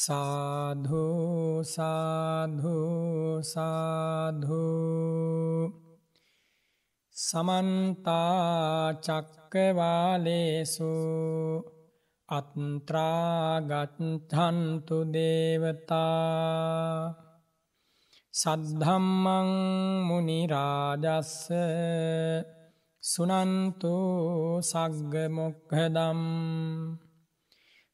සාධු සාධු සාධු සමන්තාචක්කවාලේසු අත්ත්‍රාගත්හන්තු දේවතා සද්ධම්මං මුනිරාජස්ස සුනන්තු සග්ගමොක්හදම්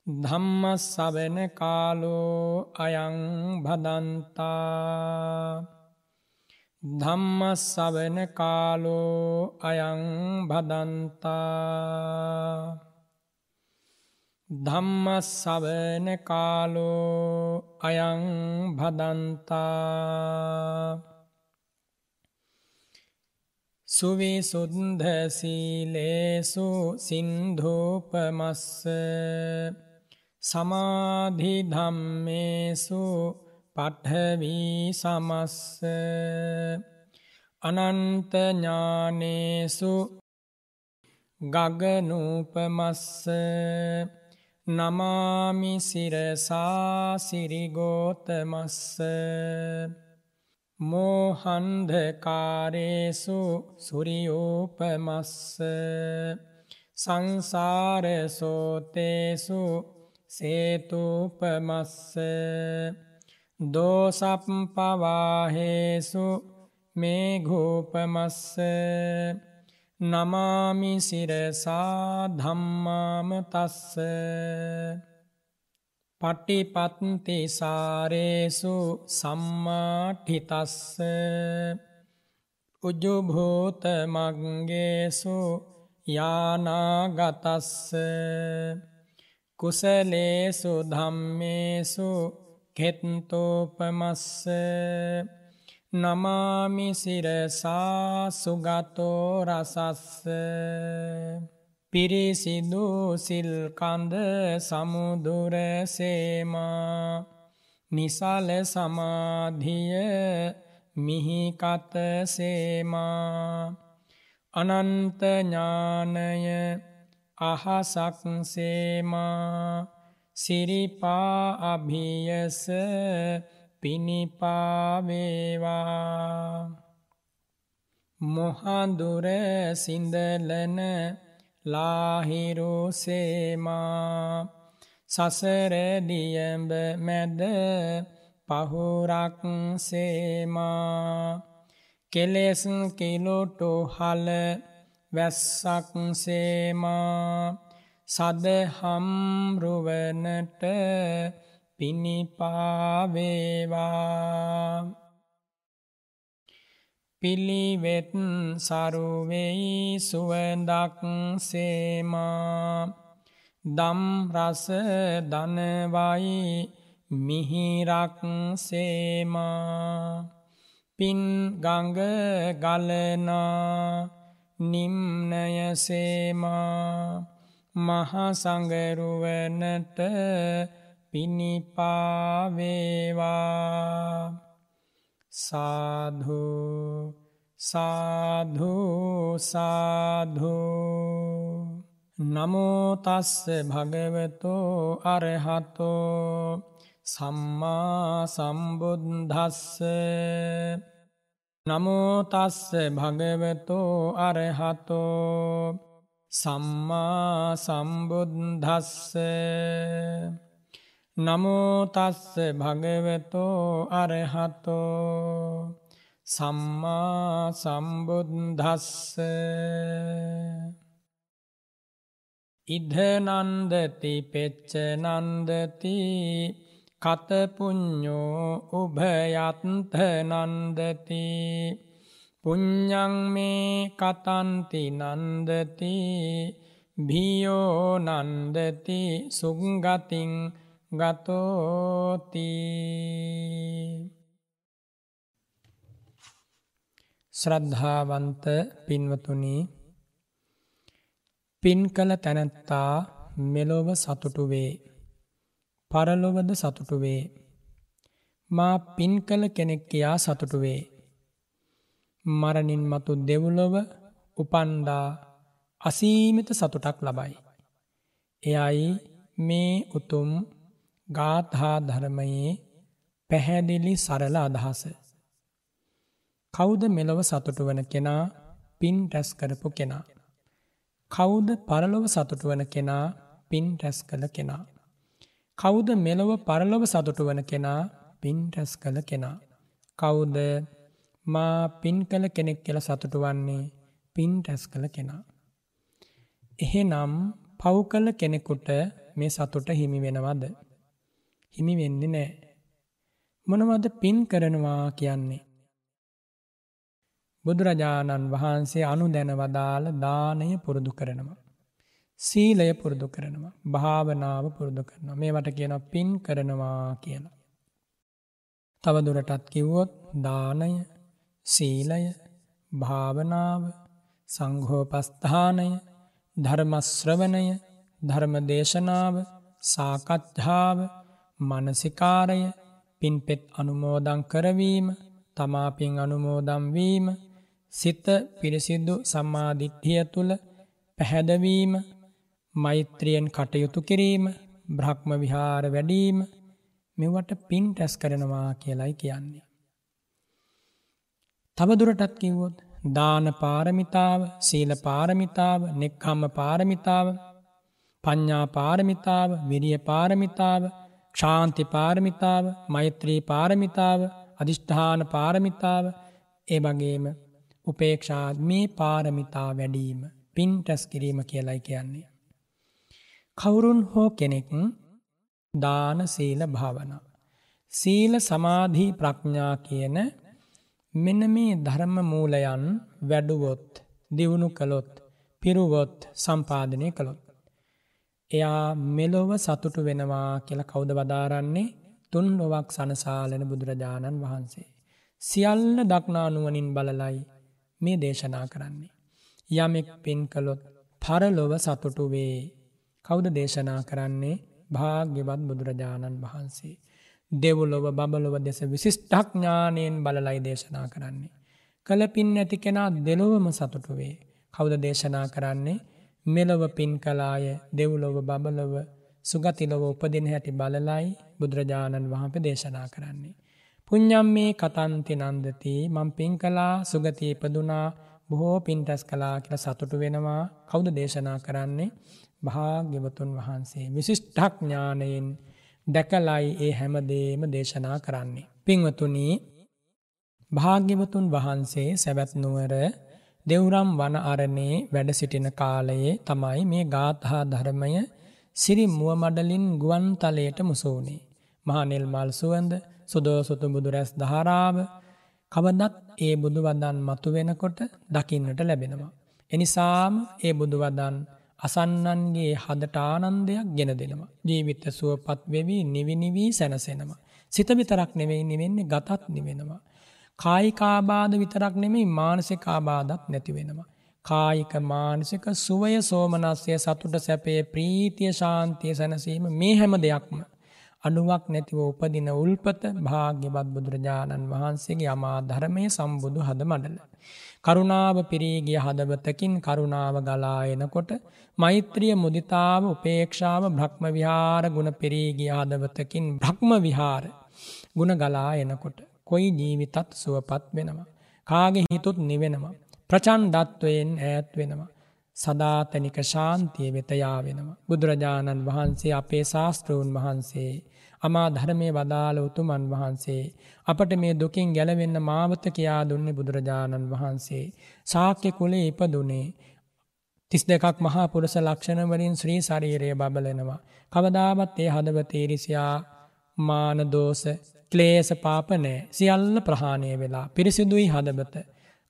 ධම්මස්සවෙන කාලෝ අයං භදන්තා. ධම්මස්සවෙන කාලෝ අයං භදන්තා. ධම්මස්සවන කාලෝ අයං භදන්තා. සුවිසුද්ධ සීලේසු සින්ධෝපමස්ස සමාධිධම්මේසු පට්හවී සමස්ස අනන්තඥානේසු ගගනූපමස්ස නමාමිසිරසා සිරිගෝතමස්ස මෝහන්ධකාරේසු සුරියෝපමස්ස සංසාරසෝතේසු සේතුපමස්ස දෝසප්පවාහේසු මේඝෝපමස්ස නමාමිසිරසා ධම්මාම තස්ස පටිපත්තිසාරේසු සම්මාඨිතස්ස උජුභූතමග්ගේසු යානාගතස්ස කුසලේසු ධම්මේසු කෙත්තෝපමස්ස නමාමිසිරසා සුගතෝ රසස්ස. පිරිසිදු සිල්කන්ද සමුදුරසේමා නිසල සමාධිය මිහිකතසේමා අනන්තඥානය අහසක්සේමා සිරිපා අභියස පිණිපාවේවා මොහඳුර සිඳලන ලාහිරුසේමා සසරදියඹ මැද පහුරක් සේමා. කෙලෙස් කිලොටු හල වැස්සක් සේමා. සදහම්රුවනට පිණිපාවේවා. පිළිවෙත් සරුවෙයි සුවදක් සේමා. දම්රස දනවයි මිහිරක් සේමා. පින් ගඟ ගලනා නිම්නය සේමා මහසඟරුවනට පිණිපාවේවා. සාධු සාධු සාධු. නමෝතස්ස භගවතෝ අරහතෝ. සම්මා සම්බුද්ධස්ස නමෝතස්ස භගවතෝ අරහතෝ සම්මා සම්බුද්ධස්ස නමෝතස්ස භගවතෝ අරහතෝ සම්මා සම්බුද්ධස්ස ඉද්ධනන්දති පෙච්චනන්දති කතපුඥෝ උභයත්ත නන්දති පුඤ්ඤං මේ කතන්ති නන්දති භීයෝ නන්දති සුග්ගතින් ගතෝති ශ්‍රද්ධාවන්ත පින්වතුනි පින් කළ තැනැත්තා මෙලොව සතුටු වේ. පරලොවද සතුටු වේ මා පින් කළ කෙනෙක් කියා සතුටු වේ මරණින් මතු දෙව්ලොව උපන්ඩා අසීමිත සතුටක් ලබයි එයයි මේ උතුම් ගාථහා ධර්මයේ පැහැදිලි සරල අදහස. කෞුද මෙලොව සතුටු වන කෙනා පින් රැස් කරපු කෙනා. කෞුද පරලොව සතුටු වන කෙනා පින් රැස් කළ කෙනා. කෞුද මෙලොව පරලොව සතුටු වන කෙනා පින් රැස් කළ කෙනා. කෞුද මා පින් කළ කෙනෙක් කියල සතුටු වන්නේ පින් රැස් කළ කෙනා. එහෙනම් පව් කළ කෙනෙකුට මේ සතුට හිමි වෙනවද. හිමි වෙන්නේ නෑ. මොනවද පින් කරනවා කියන්නේ. බුදුරජාණන් වහන්සේ අනු දැන වදාළ දානය පුරුදු කරනවා. සීලය පුරුදු කරනවා. භාවනාව පුරුදු කරනවා. මේවට කියන පින් කරනවා කියලා. තවදුරටත් කිව්වොත් දානය සීලය භාවනාව සංඝෝපස්ථානය ධර්මශ්‍රවණය ධර්මදේශනාව සාකච්ඡාව මනසිකාරය පින්පෙත් අනුමෝදං කරවීම තමාපින් අනුමෝදම්වීම සිත පිරිසිදු සම්මාධිට්ඨිය තුළ පැහැදවීම මෛත්‍රියෙන් කටයුතු කිරීම බ්‍රහ්ම විහාර වැඩීම මෙවට පින් රැස් කරනවා කියලයි කියන්නේ. තවදුරටත් කිව්වොත් දාන පාරමිතාව සීල පාරමිතාව නෙක්හම්ම පාරමිතාව පඤ්ඥා පාරමිතාව විරිය පාරමිතාව ක්ෂාන්ති පාරමිතාව මෛත්‍රී පාරමිතාව අධිෂ්ඨාන පාරමිතාව ඒ වගේම උපේක්ෂාත් මේ පාරමිතා වැඩීම පින් ටැස් කිරීම කියලයි කියන්නේ. කවුරුන් හෝ කෙනෙක් දාන සීල භාවන. සීල සමාධී ප්‍රඥා කියන මෙන මේ ධර්ම මූලයන් වැඩුවොත් දියුණු කළොත් පිරුවොත් සම්පාධනය කළොත්. එයා මෙලොව සතුටු වෙනවා කියල කෞද වදාරන්නේ තුන් ලොවක් සනසාලන බුදුරජාණන් වහන්සේ. සියල්ල දක්නානුවනින් බලලයි මේ දේශනා කරන්නේ. යමෙක් පින් කළොත් පරලොව සතුටු වේ කෞද දේශනා කරන්නේ භාග්‍යවත් බුදුරජාණන් වහන්සේ. දෙවුලොව බබලොව දෙස විසිස්්ටක්ඥානයෙන් බලලයි දේශනා කරන්නේ. කලපින් ඇති කෙනා දෙලොවම සතුටු වේ. කෞද දේශනා කරන්නේ මෙලොව පින් කලාය දෙවුලොව බබලොව සුගතිලොව උපදින හැටි බලලයි බුදුරජාණන් වහන්ප දේශනා කරන්නේ. පුං්ඥම් මේ කතන්ති නන්දති මං පින් කලා සුගතිය ඉපදුනා බොහෝ පින්ටැස් කලා කියල සතුටු වෙනවා කෞුද දේශනා කරන්නේ භාග්‍යවතුන් වහන්සේ විශිෂ්ඨක් ඥානයෙන් දැකලයි ඒ හැමදේම දේශනා කරන්නේ. පින්වතුනී භාග්‍යවතුන් වහන්සේ සැවැත්නුවර දෙවුරම් වන අරණේ වැඩ සිටින කාලයේ තමයි මේ ගාථහා ධර්මය සිරි මුවමඩලින් ගුවන්තලයට මුසූනේ. මහනෙල් මල් සුවන්ද සුදෝසුතු බුදුරැස් දහරාව කවදත් ඒ බුදුවදන් මතු වෙනකොට දකින්නට ලැබෙනවා. එනිසාම ඒ බුදුවදන් අසන්නන්ගේ හදට ආනන්දයක් ගෙන දෙනවා. ජීවිත සුවපත් වෙවී නිවිනිවී සැනසෙනවා. සිත විතරක් නෙවෙයි නිවෙන්නේ ගතත් නිවෙනවා. කායිකාබාධ විතරක් නෙමෙයි මානසිකාබාධත් නැති වෙනවා. කායික මානසික සුවය සෝමනස්ය සතුට සැපේ ප්‍රීතිය ශාන්තිය සැනසීම මේ හැම දෙයක්ම. අනුවක් නැතිව උපදින උල්පත භාග්‍යවත් බුදුරජාණන් වහන්සේගේ අමා ධර්මය සම්බුදු හද මඩල. කරුණාව පිරීගිය හදවතකින් කරුණාව ගලා එනකොට මෛත්‍රිය මුදිතාව උපේක්ෂාව බ්‍රහ්ම විහාර ගුණ පිරීගිය හදවතකින් බ්‍රහ්ම විහාර ගුණ ගලා එනකොට කොයි ජීවිතත් සුවපත් වෙනවා. කාගෙ හිතුත් නිවෙනවා. ප්‍රචන්්ඩත්වයෙන් ඈත් වෙනවා. සදාතනික ශාන්තිය වෙතයා වෙනවා. බුදුරජාණන් වහන්සේ අපේ ශාස්තෘූන් වහන්සේ අමා ධර්මය වදාළ උතුමන් වහන්සේ. අපට මේ දුකින් ගැලවෙන්න මාවත කියා දුන්නේ බුදුරජාණන් වහන්සේ. සාක්‍ය කුලේ ඉපදුනේ. තිස් දෙකක් මහා පුරස ලක්ෂණවලින් ශ්‍රී ශරීරය බබලනවා. කවදාවත් ඒ හදවතේරිසියා මානදෝස ක්ලේස පාපනෑ සියල්ල ප්‍රහාණය වෙලා පිරිසිදුයි හදබත.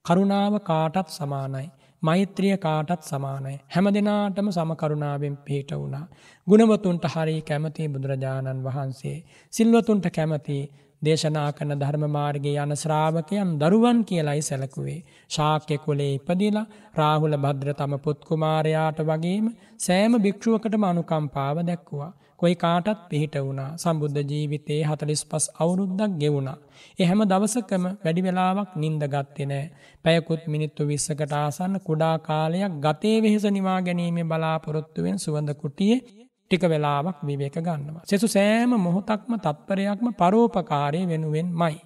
කරුණාව කාටත් සමානයි. මෛත්‍රිය කාටත් සමානයි. හැම දෙනාටම සමකරුණාවෙන් පිහිට වුණා. ගුණවතුන්ට හරි කැමති බුදුරජාණන් වහන්සේ. සිල්වතුන්ට කැමති දේශනා කන ධර්මමාර්ගගේ යන ශ්‍රාවකයන් දරුවන් කියලයි සැලකුවේ. ශාක්‍ය කොලේ ඉපදිලා රාහුල භද්‍ර තම පුත්කුමාරයාට වගේම සෑම භික්ෂුවකටම අනුකම්පාව දැක්වවා. කොයි කාටත් පිහිට වුණා සම්බුද්ධ ජීවිතයේ හතලිස් පස් අවුරුද්දක් ගෙවුණා. එහෙම දවසකම වැඩි වෙලාවක් නින්ද ගත්තෙ නෑ. පැයකුත් මිනිත්තු විස්සකට ආසන්න කුඩා කාලයක් ගතේ වෙහෙස නිවා ගැනීමේ බලාපොරොත්තුවෙන් සුවඳ කුටියේ ටික වෙලාවක් විවේක ගන්නවා. සෙසු සෑම මොහොතක්ම තත්පරයක්ම පරෝපකාරය වෙනුවෙන් මයි.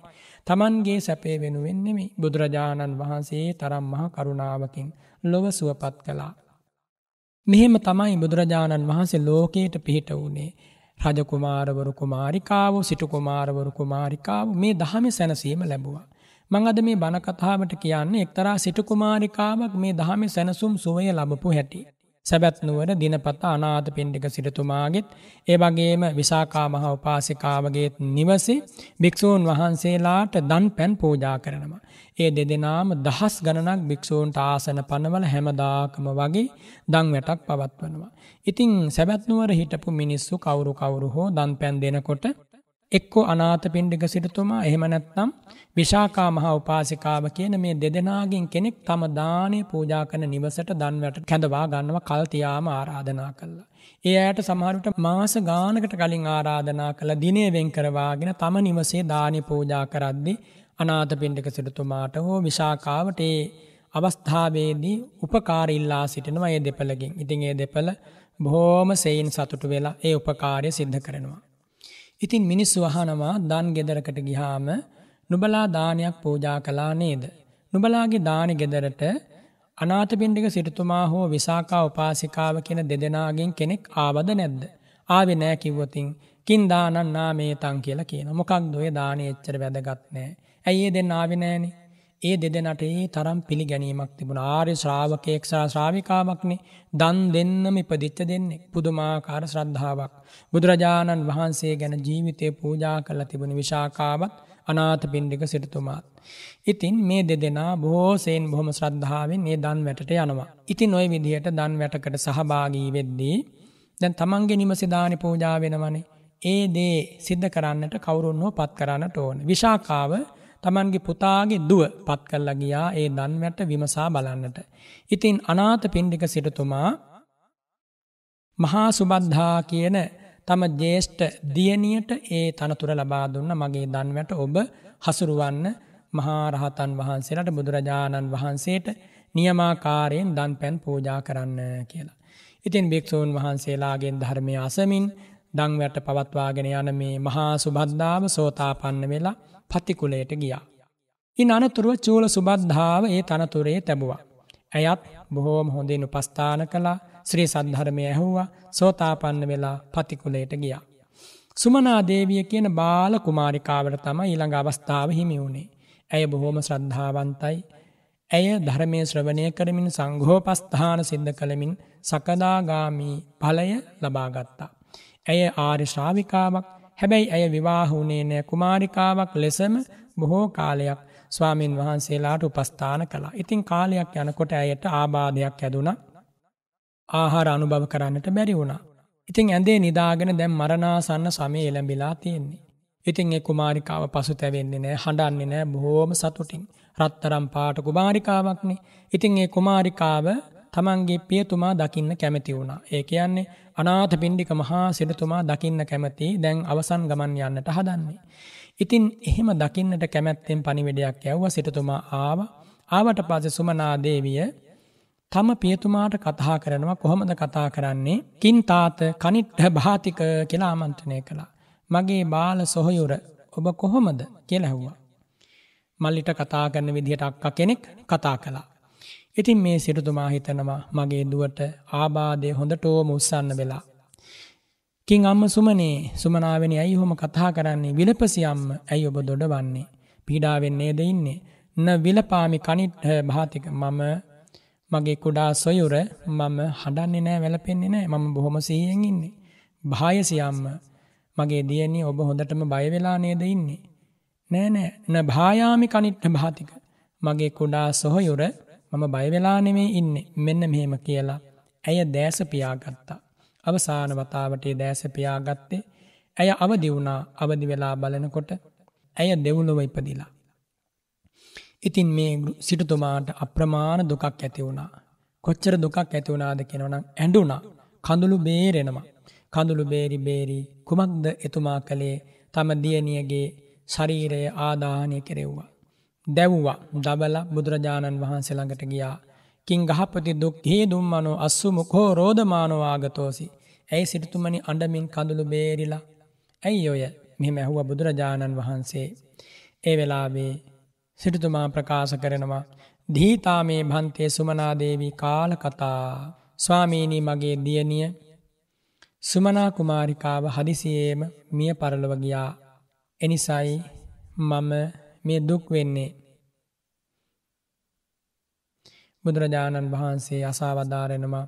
තමන්ගේ සැපේ වෙනුවෙන් නෙමෙයි බුදුරජාණන් වහන්සේ තරම් මහ කරුණාවකින් ලොව සුවපත් කළා. මෙහෙම තමයි බුදුරජාණන් වහන්සේ ලෝකයට පිහිට වුණේ. රජකුමාරවරු කුමාරිකාව සිටු කුමාරවරු කුමාරිකාව මේ දහම සැනසීම ලැබුවා. මං අද මේ බණකතාවට කියන්නේ එක්තරා සිටු කුමාරිකාවක් මේ දහම සැනසුම් සුවය ලබපු හැටි. සැබැත් නුවර දිනපත අනාථ පින්ඩික සිටතුමාගෙත් ඒ වගේම විසාකා මහ උපාසිකාවගේත් නිවසේ භික්‍ෂූන් වහන්සේලාට දන් පැන් පූජා කරනවා. ඒ දෙදෙනාම දහස් ගණනක් භික්‍ෂූන්ට ආසන පනවල හැමදාකම වගේ දං වැටක් පවත්වනවා. ඉතිං සැබැත්නුවර හිටපු මිනිස්සු කවුරු කවුරු හෝ දන් පැන් දෙනකොට එක්කෝ අනාථ පින්ඩික සිටතුමා එහෙම නැත්නම් විශාකා මහා උපාසිකාව කියන මේ දෙදෙනාගෙන් කෙනෙක් තම දානය පූජා කරන නිවසට දන්වට කැඳවා ගන්නවා කල් තියාම ආරාධනා කළා. ඒ අයට සමහරට මාස ගානකට කලින් ආරාධනා කළ දිනේ වෙන් කරවාගෙන තම නිවසේ දානි පූජා කරද්දි අනාථ පින්ඩික සිටතුමාට හෝ විශාකාවට ඒ අවස්ථාවේදී උපකාර ඉල්ලා සිටිනවා ඒ දෙපළගෙන්. ඉතින් ඒ දෙපළ බොහෝම සෙයින් සතුටු වෙලා ඒ උපකාරය සිද්ධ කරනවා. ඉතින් මිනිස්සු අහනවා දන් ගෙදරකට ගිහාම නුබලා දානයක් පූජා කළා නේද. නුබලාගේ දානි ගෙදරට අනාථපින්ඩික සිටතුමා හෝ විසාකා උපාසිකාව කියන දෙදෙනගෙන් කෙනෙක් ආවද නැද්ද. ආවෙ නෑ කිව්වතින් කින් දානන් නාමේ තං කියලා කියන මොකක් දොය දානය එච්චර වැදගත් නෑ. ඇයි ඒ දෙන්න ආවිනෑනේ ඒ දෙදෙනට ඒ තරම් පිළිගැනීමක් තිබුණ ආර්ය ශ්‍රාවකයෙක්ෂා ශ්‍රාවිකාවක්නේ දන් දෙන්නම ඉපදිච්ච දෙන්නේ පුදුමාකාර ශ්‍රද්ධාවක්. බුදුරජාණන් වහන්සේ ගැන ජීවිතය පූජා කළ තිබුණ විශාකාවත් අනාත පින්ඩික සිටතුමාත්. ඉතින් මේ දෙදෙනා බෝසයෙන් බොහොම ශ්‍රද්ධාවෙන් ඒ දන් වැටට යනවා. ඉතින් ඔය විදිහට දන් වැටකට සහභාගී වෙද්දී දැන් තමන්ගේ නිමසිදානි පූජා වෙනවනේ. ඒ දේ සිද්ධ කරන්නට කවුරුන් හෝ පත් කරන්නට ඕන. විශාකාව තමන්ගේ පුතාගේ දුව පත් කල්ලා ගියා ඒ දන්වැට විමසා බලන්නට. ඉතින් අනාත පින්ඩික සිටතුමා මහා සුබද්ධා කියන තම ජේෂ්ඨ දියණියට ඒ තනතුර ලබා දුන්න මගේ දන්වැට ඔබ හසුරුවන්න මහා රහතන් වහන්සේලාට බුදුරජාණන් වහන්සේට නියමාකාරයෙන් දන් පැන් පූජා කරන්න කියලා. ඉතින් භික්‍ෂූන් වහන්සේලාගෙන් ධර්මය අසමින් දංවැට පවත්වාගෙන යන මේ මහා සුබද්ධාව සෝතාපන්න වෙලා පතිකුලයට ගියා. ඉන් අනතුරුව චූල සුබද්ධාව ඒ තනතුරේ තැබුවා. ඇයත් බොහෝම හොඳින් උපස්ථාන කළා ශ්‍රී සද්ධර්මය ඇහුවා සෝතාපන්න වෙලා පතිකුලයට ගියා. සුමනා දේවිය කියන බාල කුමාරිකාවට තම ඊළඟ අවස්ථාව හිමි වුණේ. ඇය බොහෝම ශ්‍රද්ධාවන්තයි. ඇය ධර්මය ශ්‍රවණය කරමින් සංඝෝපස්ථාන සිද්ධ කළමින් සකදාගාමී ඵලය ලබාගත්තා. ඇය ආර්ය ශ්‍රාවිකාවක් හැබැයි ඇය විවාහ වුණේ නෑ කුමාරිකාවක් ලෙසම බොහෝ කාලයක් ස්වාමීන් වහන්සේලාට උපස්ථාන කළා. ඉතින් කාලයක් යනකොට ඇයට ආබාධයක් ඇදුන ආහාර අනුභව කරන්නට බැරි වුණා. ඉතින් ඇඳේ නිදාගෙන දැම් මරණාසන්න සමය එළඹිලා තියෙන්නේ. ඉතින් ඒ කුමාරිකාව පසු තැවෙන්නේ නෑ හඬන්නේ නෑ බොහෝම සතුටින්. රත්තරම් පාට කුමාරිකාවක්නේ. ඉතින් ඒ කුමාරිකාව තමන්ගේ පියතුමා දකින්න කැමති වුණා. ඒ කියන්නේ අනාථ පින්ඩික මහා සිටතුමා දකින්න කැමති දැන් අවසන් ගමන් යන්නට හදන්නේ. ඉතින් එහෙම දකින්නට කැමැත්තෙන් පනිවිඩයක් යැව්ව සිටතුමා ආව ආවට පස සුමනා දේවිය තම පියතුමාට කතා කරනවා කොහොමද කතා කරන්නේ කින් තාත කනිට්හ භාතික කියලා ආමන්ත්‍රණය කළා. මගේ බාල සොහයුර ඔබ කොහොමද කියලැහුවා. මල්ලිට කතා කරන විදිහට අක්ක කෙනෙක් කතා කළා. ඉතින් මේ සිටතුමා හිතනවා මගේ දුවට ආබාධය හොඳටෝම උත්සන්න වෙලා. කින් අම්ම සුමනේ සුමනාවෙන ඇයි හොම කතා කරන්නේ විලපසියම්ම ඇයි ඔබ දොඩ වන්නේ. පීඩාවෙන්නේ දෙඉන්නේ. න විලපාමි කනිට්හ භාතික මම මගේ කුඩා සොයුර මම හඩන්නේ නෑ වැලපෙන්නේ නෑ මම බොහොම සීයෙන් ඉන්නේ. භායසියම්ම මගේ දියන්නේ ඔබ හොඳටම බයවෙලා නේද ඉන්නේ. නෑ නෑ න භායාමි කනිට්හ භාතික මගේ කුඩා සොහොයුර මම බයවෙලා නෙමේ ඉන්නේ මෙන්න මෙහෙම කියලා. ඇය දෑස පියාගත්තා. අවසාන වතාවටේ දෑස පියාගත්තේ ඇය අවදි වුණා අවදි වෙලා බලනකොට ඇය දෙවුලොව ඉපදිලා. ඉතින් මේ සිටතුමාට අප්‍රමාණ දුකක් ඇති වුණා. කොච්චර දුකක් ඇති වුණාද කෙනවනම් ඇඩුනා කඳුළු බේරෙනවා. කඳුළු බේරි බේරි කුමක්ද එතුමා කළේ තම දියනියගේ ශරීරය ආදාහනය කෙරෙව්වා. දැව්වා දබල බුදුරජාණන් වහන්සේ ළඟට ගියා. කින් ගහපති දුක් හේ දුම්මනෝ අස්සු මුකෝ රෝධමානවාගතෝසි. ඇයි සිටතුමනි අඩමින් කඳුළු බේරිලා ඇයි ඔය මෙහෙම ඇහුව බුදුරජාණන් වහන්සේ. ඒ වෙලාවේ සිටතුමා ප්‍රකාශ කරනවා දීතා මේ භන්තය සුමනාදේවී කාල කතා ස්වාමීණී මගේ දියනිය සුමනා කුමාරිකාව හදිසියේම මිය පරලොව ගියා එනිසයි මම මේ දුක් වෙන්නේ. බුදුරජාණන් වහන්සේ අසාවධාරෙනවා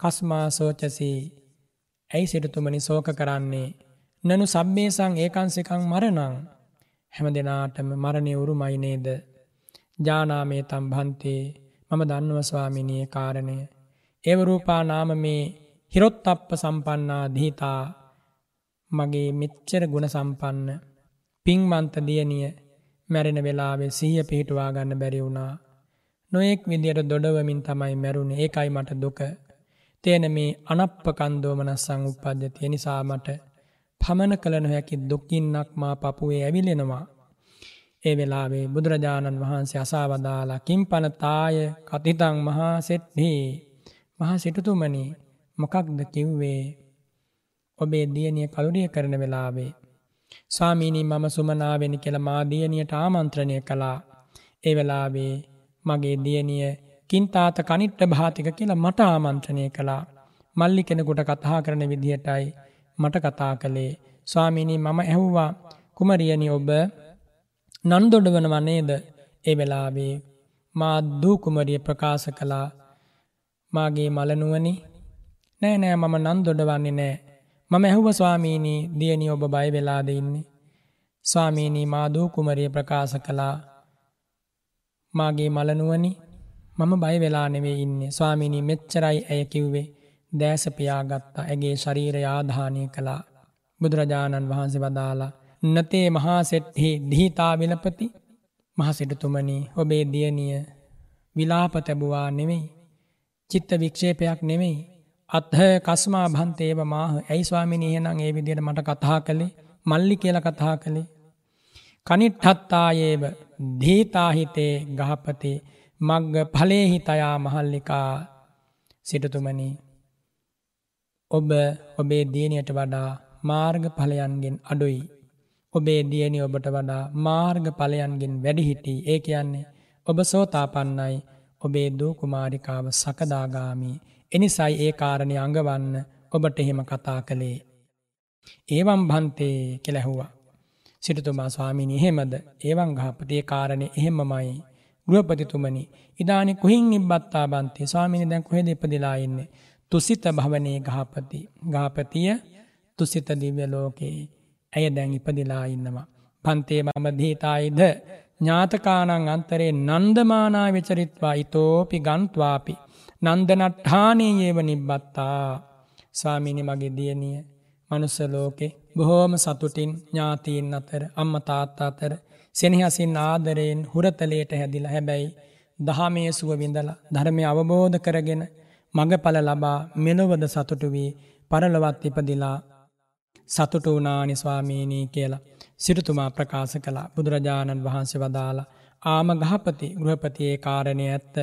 කස්මා සෝචසී ඇයි සිටතුමනි සෝක කරන්නේ? නනු සබ්බේසං ඒකන්සිකං මරණං. හැම දෙනාටම මරණය උරුමයිනේද ජානාමේ තම් භන්තේ මම දන්නව ස්වාමිනිය කාරණය. ඒවරූපා නාම මේ හිරොත් අප්ප සම්පන්නා දීතා මගේ මෙච්චර ගුණ සම්පන්න. පින්මන්ත දියනිය මැරෙන වෙලාවේ සිහිය පිහිටුවා ගන්න බැරි වුණා නොයෙක් විදියට දොඩවමින් තමයි මැරුණ ඒකයි මට දුක තේන මේ අනප්ප කන්දෝමනස්සං උපද්ජති එනිසා මට පමණ කළ නොහැකි දුක්කින්නක් මා පපුුවේ ඇවිලෙනවා. ඒ වෙලාවේ බුදුරජාණන් වහන්සේ අසාවදාලා කිම් පනතාය කතිතං මහා සෙට්හි මහා සිටතුමනි මොකක්ද කිව්වේ ඔබේ දියනිය කළුරිය කරන වෙලාවේ. ස්වාමීනී මම සුමනාවෙනි කෙළ මාදියනියට ආමන්ත්‍රණය කළා. ඒ වෙලාවේ මගේ දියනිය කින්තාත කනිට්ට භාතික කියලා මට ආමන්ත්‍රණය කළා. මල්ලි කෙනෙකුට කතා කරන විදිහටයි මට කතා කළේ. ස්වාමිනී මම ඇහුවා කුමරියනි ඔබ නන්දොඩවන වනේද ඒ වෙලාවේ මා දූකුමරිය ප්‍රකාශ කළා. මාගේ මලනුවනි. නෑ නෑ මම නන්දොඩ වන්නේ නෑ. මම ඇහුව ස්වාමීනී දියනි ඔබ බය වෙලාද ඉන්නේ? ස්වාමීනී මා දූකුමරිය ප්‍රකාශ කළා. මාගේ මලනුවනි මම බය වෙලා නෙවේ ඉන්නේ. ස්වාමිනී මෙච්චරයි ඇය කිව්වේ. දෑස පියාගත්තා. ඇගේ ශරීරය ආධානය කළා. බුදුරජාණන් වහන්සේ වදාලා නතේ මහාසෙට්හි දිහිතා විලපති. මහසිටතුමනි ඔබේ දියනිය විලාප තැබුවා නෙවෙයි. චිත්ත වික්ෂේපයක් නෙවෙයි. අත්හ කස්මා භන්තේව මාහ ඇයි ස්වාමිනි එහෙනම් ඒ විදිහට මට කතා කළේ මල්ලි කියලා කතා කළේ කනිට්ඨත්තායේව දීතාහිතේ ගහපති මග්ග ඵලේහිතයා මහල්ලිකා සිටතුමනි ඔබ ඔබේ දියණියට වඩා මාර්ග ඵලයන්ගෙන් අඩුයි. ඔබේ දියණිය ඔබට වඩා මාර්ග ඵලයන්ගෙන් වැඩි හිටි. ඒ කියන්නේ ඔබ සෝතාපන්නයි. ඔබේ දූ කුමාරිකාව සකදාගාමි. එනිසයි ඒ කාරණේ අඟවන්න ඔබට එහෙම කතා කළේ. ඒවම් භන්තේ කියලා ඇහුවා. සිටුතුමා ස්වාමීනි එහෙමද? ඒවම් ගහපතේ කාරණේ එහෙමමයි. ගෘහපතිතුමනි ඉදානි කුහින් නිබ්බත්තා බන්තේ ස්වාමීනි දැන් කොහෙද ඉපදිලා ඉන්නේ? තුසිත භවනයේ ගාපති ගාපතිය තුසිත දිව්‍ය ලෝකයේ ඇය දැන් ඉපදිලා ඉන්නවා. පන්තේ මම දීතායිද ඥාතකානං අන්තරේ නන්දමානා විචරිත්වා ඉතෝපි ගන්ත්වාපි. නන්දනට්ඨානයේව නිබ්බත්තා. ස්වාමිනි මගේ දියනිය මනුස්ස ලෝකෙ බොහෝම සතුටින් ඥාතීන් අතර අම්ම තාත්ත අතර සෙනහසින් ආදරයෙන් හුරතලයට හැදිලා හැබැයි දහමේ සුව විඳලා ධර්මය අවබෝධ කරගෙන මඟඵල ලබා මෙලොවද සතුටු වී පරලොවත් ඉපදිලා සතුටු වනානි ස්වාමීනී කියලා සිරුතුමා ප්‍රකාශ කළා. බුදුරජාණන් වහන්සේ වදාලා ආම ගහපති ගෘහපතියේ කාරණය ඇත්ත.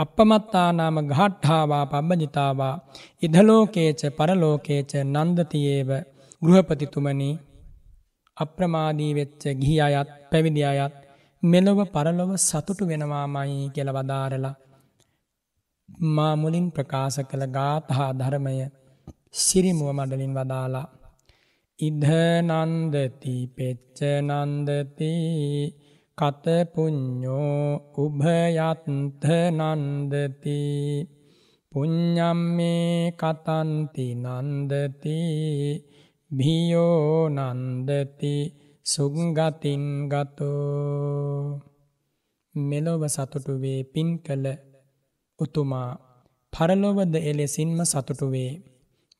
අපමත්තානාම ගහට්ඨාවා පබ්බජිතාවා ඉදලෝකේච පරලෝකේච නන්දතියේව ගෘහපතිතුමනි අප්‍රමාදී වෙච්ච ගිහි අයත් පැවිදි අයත් මෙලොව පරලොව සතුටු වෙනවාමයි කියල වදාරලා මා මුලින් ප්‍රකාශ කළ ගාථහා ධර්මය සිරිමුව මඩලින් වදාලා. ඉද්ධනන්දති පෙච්චනන්දති කතපුඥ්ඥෝ උභයත්ත නන්දති පුං්ඥම්මේ කතන්ති නන්දති භියෝ නන්දති සුගතින් ගතෝ මෙලොව සතුටුවේ පින් කළ උතුමා පරලොවද එලෙසින්ම සතුටුවේ.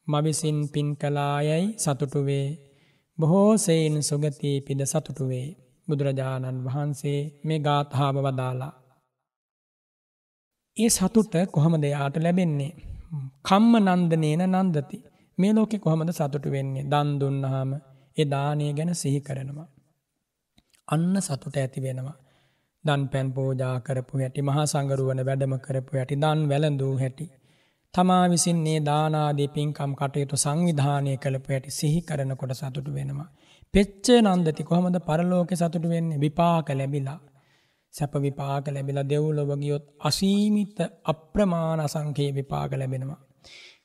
මවිසින් පින් කලායයි සතුටුවේ. බොහෝ සෙයින් සුගතිී පිද සතුටුවේ. බුදුරජාණන් වහන්සේ මේ ගාථාව වදාලා. ඒ සතුට කොහොම දෙයාට ලැබෙන්නේ. කම්ම නන්දනේන නන්දති. මේ ලෝකෙ කොහොමද සතුට වෙන්නේ දන් දුන්නහාම ඒ දානය ගැන සිහි කරනවා. අන්න සතුට ඇති වෙනවා. දන් පැන් පෝජා කරපු හැටි මහා සංගරුවන වැඩම කරපු හැටි දන් වැළඳූ හැටි. තමා විසින් මේ දානාදී පින්කම් කටයුතු සංවිධානය කළපු ඇති සිහි කරනකොට සතුටු වෙනවා. පෙච්චේ නන්දති කොහොමද පරලෝකෙ සතුටු වෙන්නේ විපාක ලැබිලා. සැප විපාක ලැබිලා දෙව්ලොව ගියොත් අසීමිත අප්‍රමාණ අසංකේ විපාක ලැබෙනවා.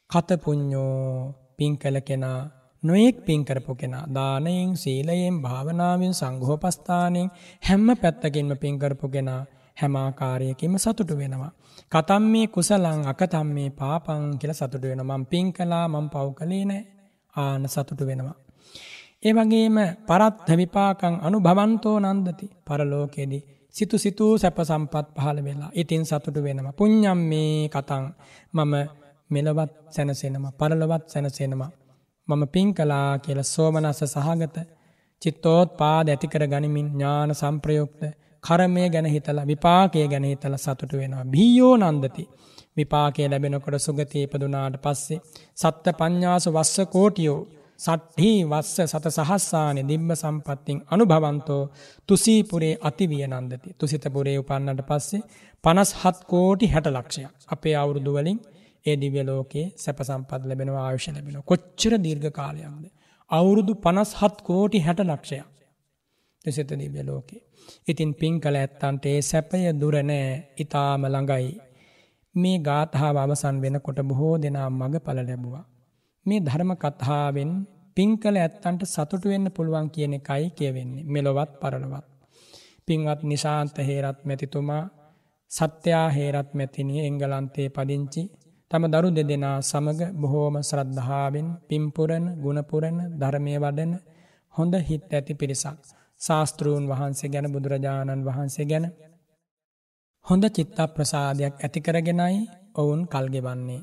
කතපුඤ්ඤෝ පින් කළ කෙනා නොයෙක් පින් කරපු කෙනා දානයෙන් සීලයෙන් භාවනාවෙන් සංඝෝපස්ථානෙන් හැම පැත්තකින්ම පින් කරපු කෙනා හැම ආකාරයකින්ම සතුටු වෙනවා. කතම් මේ කුසලං අකතම් මේ පාපං කියලා සතුටු වෙනවා. මම පින් කළා මම පව් කළේ නැහැ. ආන සතුටු වෙනවා. ඒ වගේම පරත්ථ විපාකං අනුභවන්තෝ නන්දති. පරලෝකයේදී සිතු සිතූ සැප සම්පත් පහළ වෙලා. ඉතින් සතුටු වෙනවා. පුඤ්ඤම් මේ කතං මම මෙලවත් සැනසෙනවා. පරලොවත් සැනසෙනවා. මම පින් කළා කියලා සෝමනස්ස සහගත චිත්තෝත්පාද ඇති කර ගනිමින් ඥාන සම්ප්‍රයුක්ත කර්මය ගැන හිතලා විපාකය ගැන හිතලා සතුටු වෙනවා. බීයෝ නන්දති. විපාකය ලැබෙනකොට සුගතිය ඉපදුනාට පස්සේ සත්ත පඤ්ඤාස වස්ස කෝටියෝ සට්හි වස්ස සත සහස්සානෙ දිබ්බ සම්පත්තින් අනුභවන්තෝ තුසීපුරේ අතිවිය නන්දති. තුසිතපුරේ උපන්නට පස්සේ පනස් හත් කෝටි හැට ලක්ෂයක්. අපේ අවුරුදු වලින් ඒ දිව්‍ය ලෝකයේ සැප සම්පත් ලැබෙනවා ආයුෂ ලැබෙනවා. කොච්චර දීර්ඝ කාලයක්ද? අවුරුදු 57 කෝටි 60 ලක්ෂයක්. දෙසිත දිව්‍ය ලෝකේ. ඉතින් පින් කළ ඇත්තන්ට ඒ සැපය දුර නෑ. ඊටාම ළඟයි. මේ ගාථාව අවසන් වෙනකොට බොහෝ දෙනා මගඵල ලැබුවා. මේ ධර්ම කතාවෙන් පින් කළ ඇත්තන්ට සතුටු වෙන්න පුළුවන් කියන එකයි කියවෙන්නේ. මෙලොවත් පරලොවත්. පින්වත් නිශාන්ත හේරත් මැතිතුමා සත්‍යා හේරත් මැතිනිය එංගලන්තයේ පදිංචි තම දරු දෙදෙනා සමග බොහෝම ශ්‍රද්ධාවෙන් පිම්පුරණ ගුණපුරණ ධර්මය වඩන හොඳ හිත් ඇති පිරිසක්. ශාස්තෘූන් වහන්සේ ගැන බුදුරජාණන් වහන්සේ ගැන හොඳ චිත්ත ප්‍රසාදයක් ඇතිකරගෙනයි ඔවුන් කල්ගෙවන්නේ.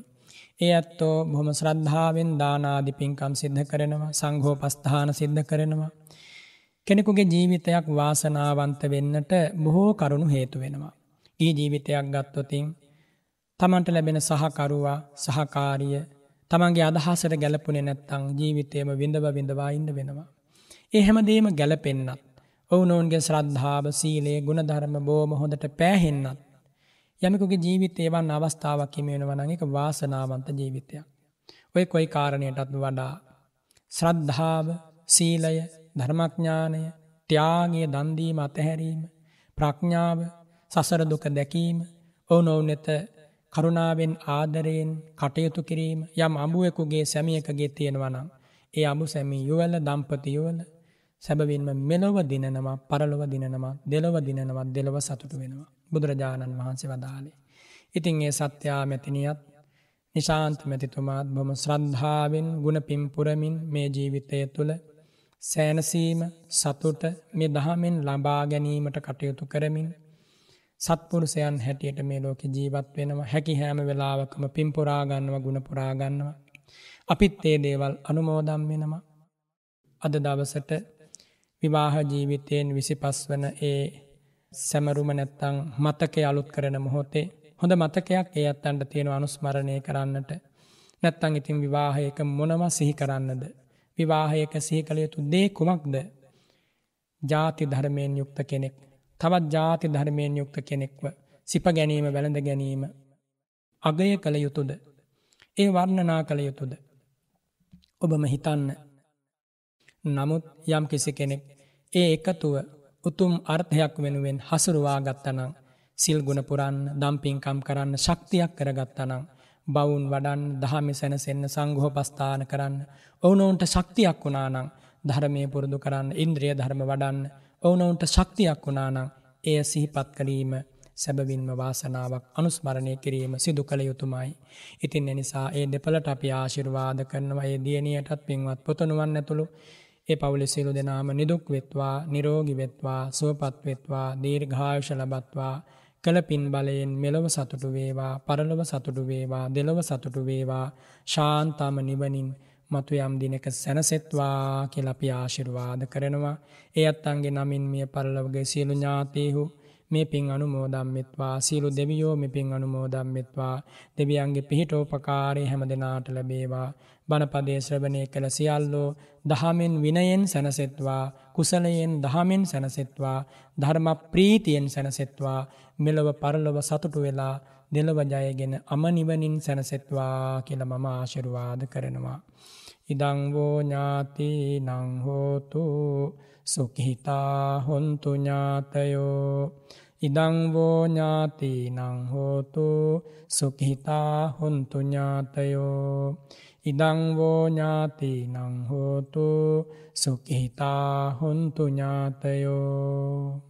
ඒ ඇත්තෝ බොහොම ශ්‍රද්ධාවෙන් දානාදි පින්කම් සිද්ධ කරනවා සංඝෝ පස්ථාන සිද්ධ කරනවා. කෙනෙකුගේ ජීවිතයක් වාසනාවන්ත වෙන්නට බොහෝ කරුණු හේතු වෙනවා. ඒ ජීවිතයක් ගත්තොතින් තමන්ට ලැබෙන සහකරුවා සහකාරිය තමන්ගේ අදහසට ගැලපුනේ නැත්තං ජීවිතයම විඳව විඳවා ඉන්න වෙනවා. ඒ හැමදේම ගැලපෙන්න්නත්. ඔවුනොවන්ගේ ශ්‍රද්ධාව සීලේ ගුණධර්ම බෝම හොඳට පෑහෙන්නත්. යමකුගේ ජීවිත ඒවන් අවස්ථාවක් කිමෙන වනඟක වාසනාවන්ත ජීවිතයක්. ඔය කොයි කාරණයටත් වඩා. ශ්‍රද්ධාව සීලය ධර්මඥානය ත්‍යාගේ දන්දීම අතහැරීම ප්‍රඥාව සසර දුක දැකීම ඔවුනොවුන් එත කරුණාවෙන් ආදරයෙන් කටයුතු කිරීම යම් අඹුවෙකුගේ සැමියකගේ තියෙනවනම් ඒ අඹු සැමි යුවල දම්පති යුවල සැබවින්ම මෙලොව දිනනවා පරලොව දිනනවා දෙලොව දිනනවත් දෙලොව සතුටු වෙනවා බුදුරජාණන් වහන්සේ වදාලේ. ඉතින් ඒ සත්‍යා මැතිනියත් නිශාන්ත මැතිතුමාත් බොම ශ්‍රද්ධාවෙන් ගුණ පිම්පුරමින් මේ ජීවිතය තුළ සෑනසීම සතුට මේ දහමෙන් ලබා ගැනීමට කටයුතු කරමින් සත්පුරුෂයන් හැටියට මේ ලෝකෙ ජීවත් වෙනවා හැකි හැම වෙලාවකම පිම්පුරාගන්නව ගුණපුරාගන්නවා. අපිත් ඒ දේවල් අනුමෝදම් වෙනවා. අද දවසට විවාහ ජීවිතයෙන් විසි පස් වන ඒ සැමරුම නැත්තං මතක අලුත් කරන මොහොතේ හොඳ මතකයක් ඒ අත්තන්ට තියෙන අනුස්මරණය කරන්නට නැත්තං ඉතින් විවාහයක මොනව සිහි කරන්නද. විවාහයක සිහි කළ යුතු දේ කුමක්ද. ජාති ධර්මයෙන් යුක්ත කෙනෙක් තවත් ජාති ධර්මයෙන් යුක්ත කෙනෙක්ව සිප ගැනීම වැළඳ ගැනීම අගය කළ යුතුද. ඒ වර්ණනා කළ යුතුද. ඔබම හිතන්න නමුත් යම් කිසි කෙනෙක් ඒ එකතුව උතුම් අර්ථයක් වෙනුවෙන් හසුරුවා ගත්තනං සිල් ගුණ පුරන්න දම්පින්කම් කරන්න ශක්තියක් කරගත්තනං බවුන් වඩන් දහමි සැනසෙන්න සංගහෝපස්ථාන කරන්න ඔවුනොවුන්ට ශක්තියක් වුණානං ධර්මය පුරුදු කරන්න ඉන්ද්‍රිය ධර්ම වඩන්න ඔවුනොවුන්ට ශක්තියක් වුණානං එය සිහිපත් කළීම සැබවින්ම වාසනාවක් අනුස්මරණය කිරීම සිදු කළ යුතුමයි. ඉතින් එනිසා ඒ දෙපලට අපි ආශිර්වාද කරනවා ඒ දියණියටත් පින්වත් පුතණුවන් ඇතුළු ඒ පවුලේ සියලු දෙනාම නිදුක් වෙත්වා නිරෝගී වෙත්වා සුවපත් වෙත්වා දීර්ඝායුෂ ලබත්වා කළ පින් බලයෙන් මෙලොව සතුටු වේවා පරලොව සතුටු වේවා දෙලොව සතුටු වේවා ශාන්තම නිවනින් මතු යම් දිනක සැනසෙත්වා කියලා අපි ආශිර්වාද කරනවා. ඒ අත්තන්ගේ නමින් මිය පරලොවගේ සියලු ඥාතීහු මේ පින් අනුමෝදම්වෙත්වා සීලු දෙවියෝ මෙ පින් අනුමෝදම්වෙත්වා දෙවියන්ගේ පිහිටෝපකාරය හැම දෙනාට ලැබේවා බණපදේ ශ්‍රවණය කළ සියල්ලෝ දහමෙන් විනයෙන් සැනසෙත්වා කුසලයෙන් දහමෙන් සැනසෙත්වා ධර්ම ප්‍රීතියෙන් සැනසෙත්වා මෙලොව පරලොව සතුටු වෙලා දෙලොව ජයගෙන අමනිවනින් සැනසෙත්වා කියල මම ආශිරුවාද කරනවා. ඉදංවෝ ඥාති නංහෝතු සුකහිතා හොන්තු ඥාතයෝ ඉදංවෝ ඥාති නංහෝතු සුකහිතා හොන්තු ඥාතයෝ। ඉදංවෝ ඥාති නංහෝතු සුකහිතා හොන්තු ඥාතයෝ।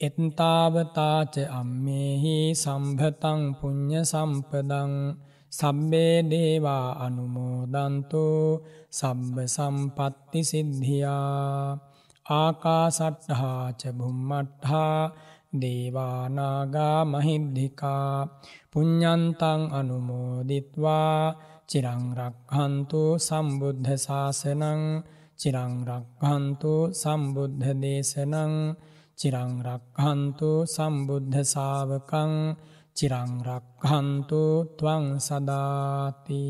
එත්තාවතාච අම්මෙහි සම්භතං පුඤ්ඤ සම්පදං। සබ්බේ දේවා අනුමෝදන්තු සබ්බ සම්පත්ති සිද්ධියා। ආකාසට්ඨාච බුම්මට්ඨා දේවානාගා මහිද්దికා පුඤ්ඤන්තං අනුමෝදිත්වා චිරං රක්ඛන්තු සම්බුද්ධ ශාසනං චිරං රක්ඛන්තු සම්බුද්ධ දේශනං චිරං රක්ඛන්තු සම්බුද්ධ ශාවකං චිරං රක්ඛන්තු ත්වං සදාති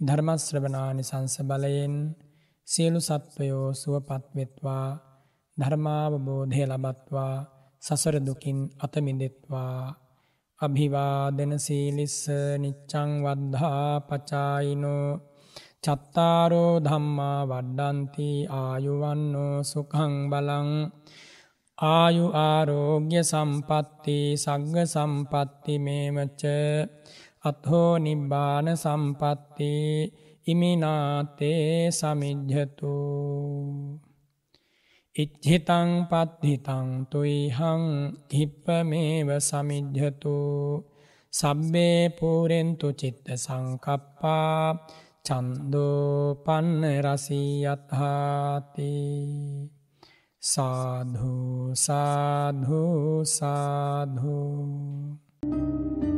ධර්ම ශ්‍රවණානි සංස බලයෙන් සියලු සත්වයෝ සුවපත් වෙත්වා ධර්මාවබෝධය ලබත්වා සසර දුකින් අත මිදෙත්වා. අභිවාදන සීලිස්ස නිච්ඡං වද්ධා පචායිනෝ. චත්තාරෝ ධම්මා වඩ්ඩන්ති ආයුවන්නෝ සුඛං බලං. ආයු ආරෝග්‍ය සම්පatti සග්ග සම්පatti මේවච. අත්හෝ නිබ්බාන සම්පatti ඉමිනාතේ සමිජ්ජතු. ඉච්ඡිතං පද්ධිතං තුයිහං හිප්පමේව සමිජ්ජතු සබ්බේ පූරෙන්තු චිත්ත සංකප්පා චන්දෝ පන්න රසී අත්හාති සාධු සාධු සාධු Thank you.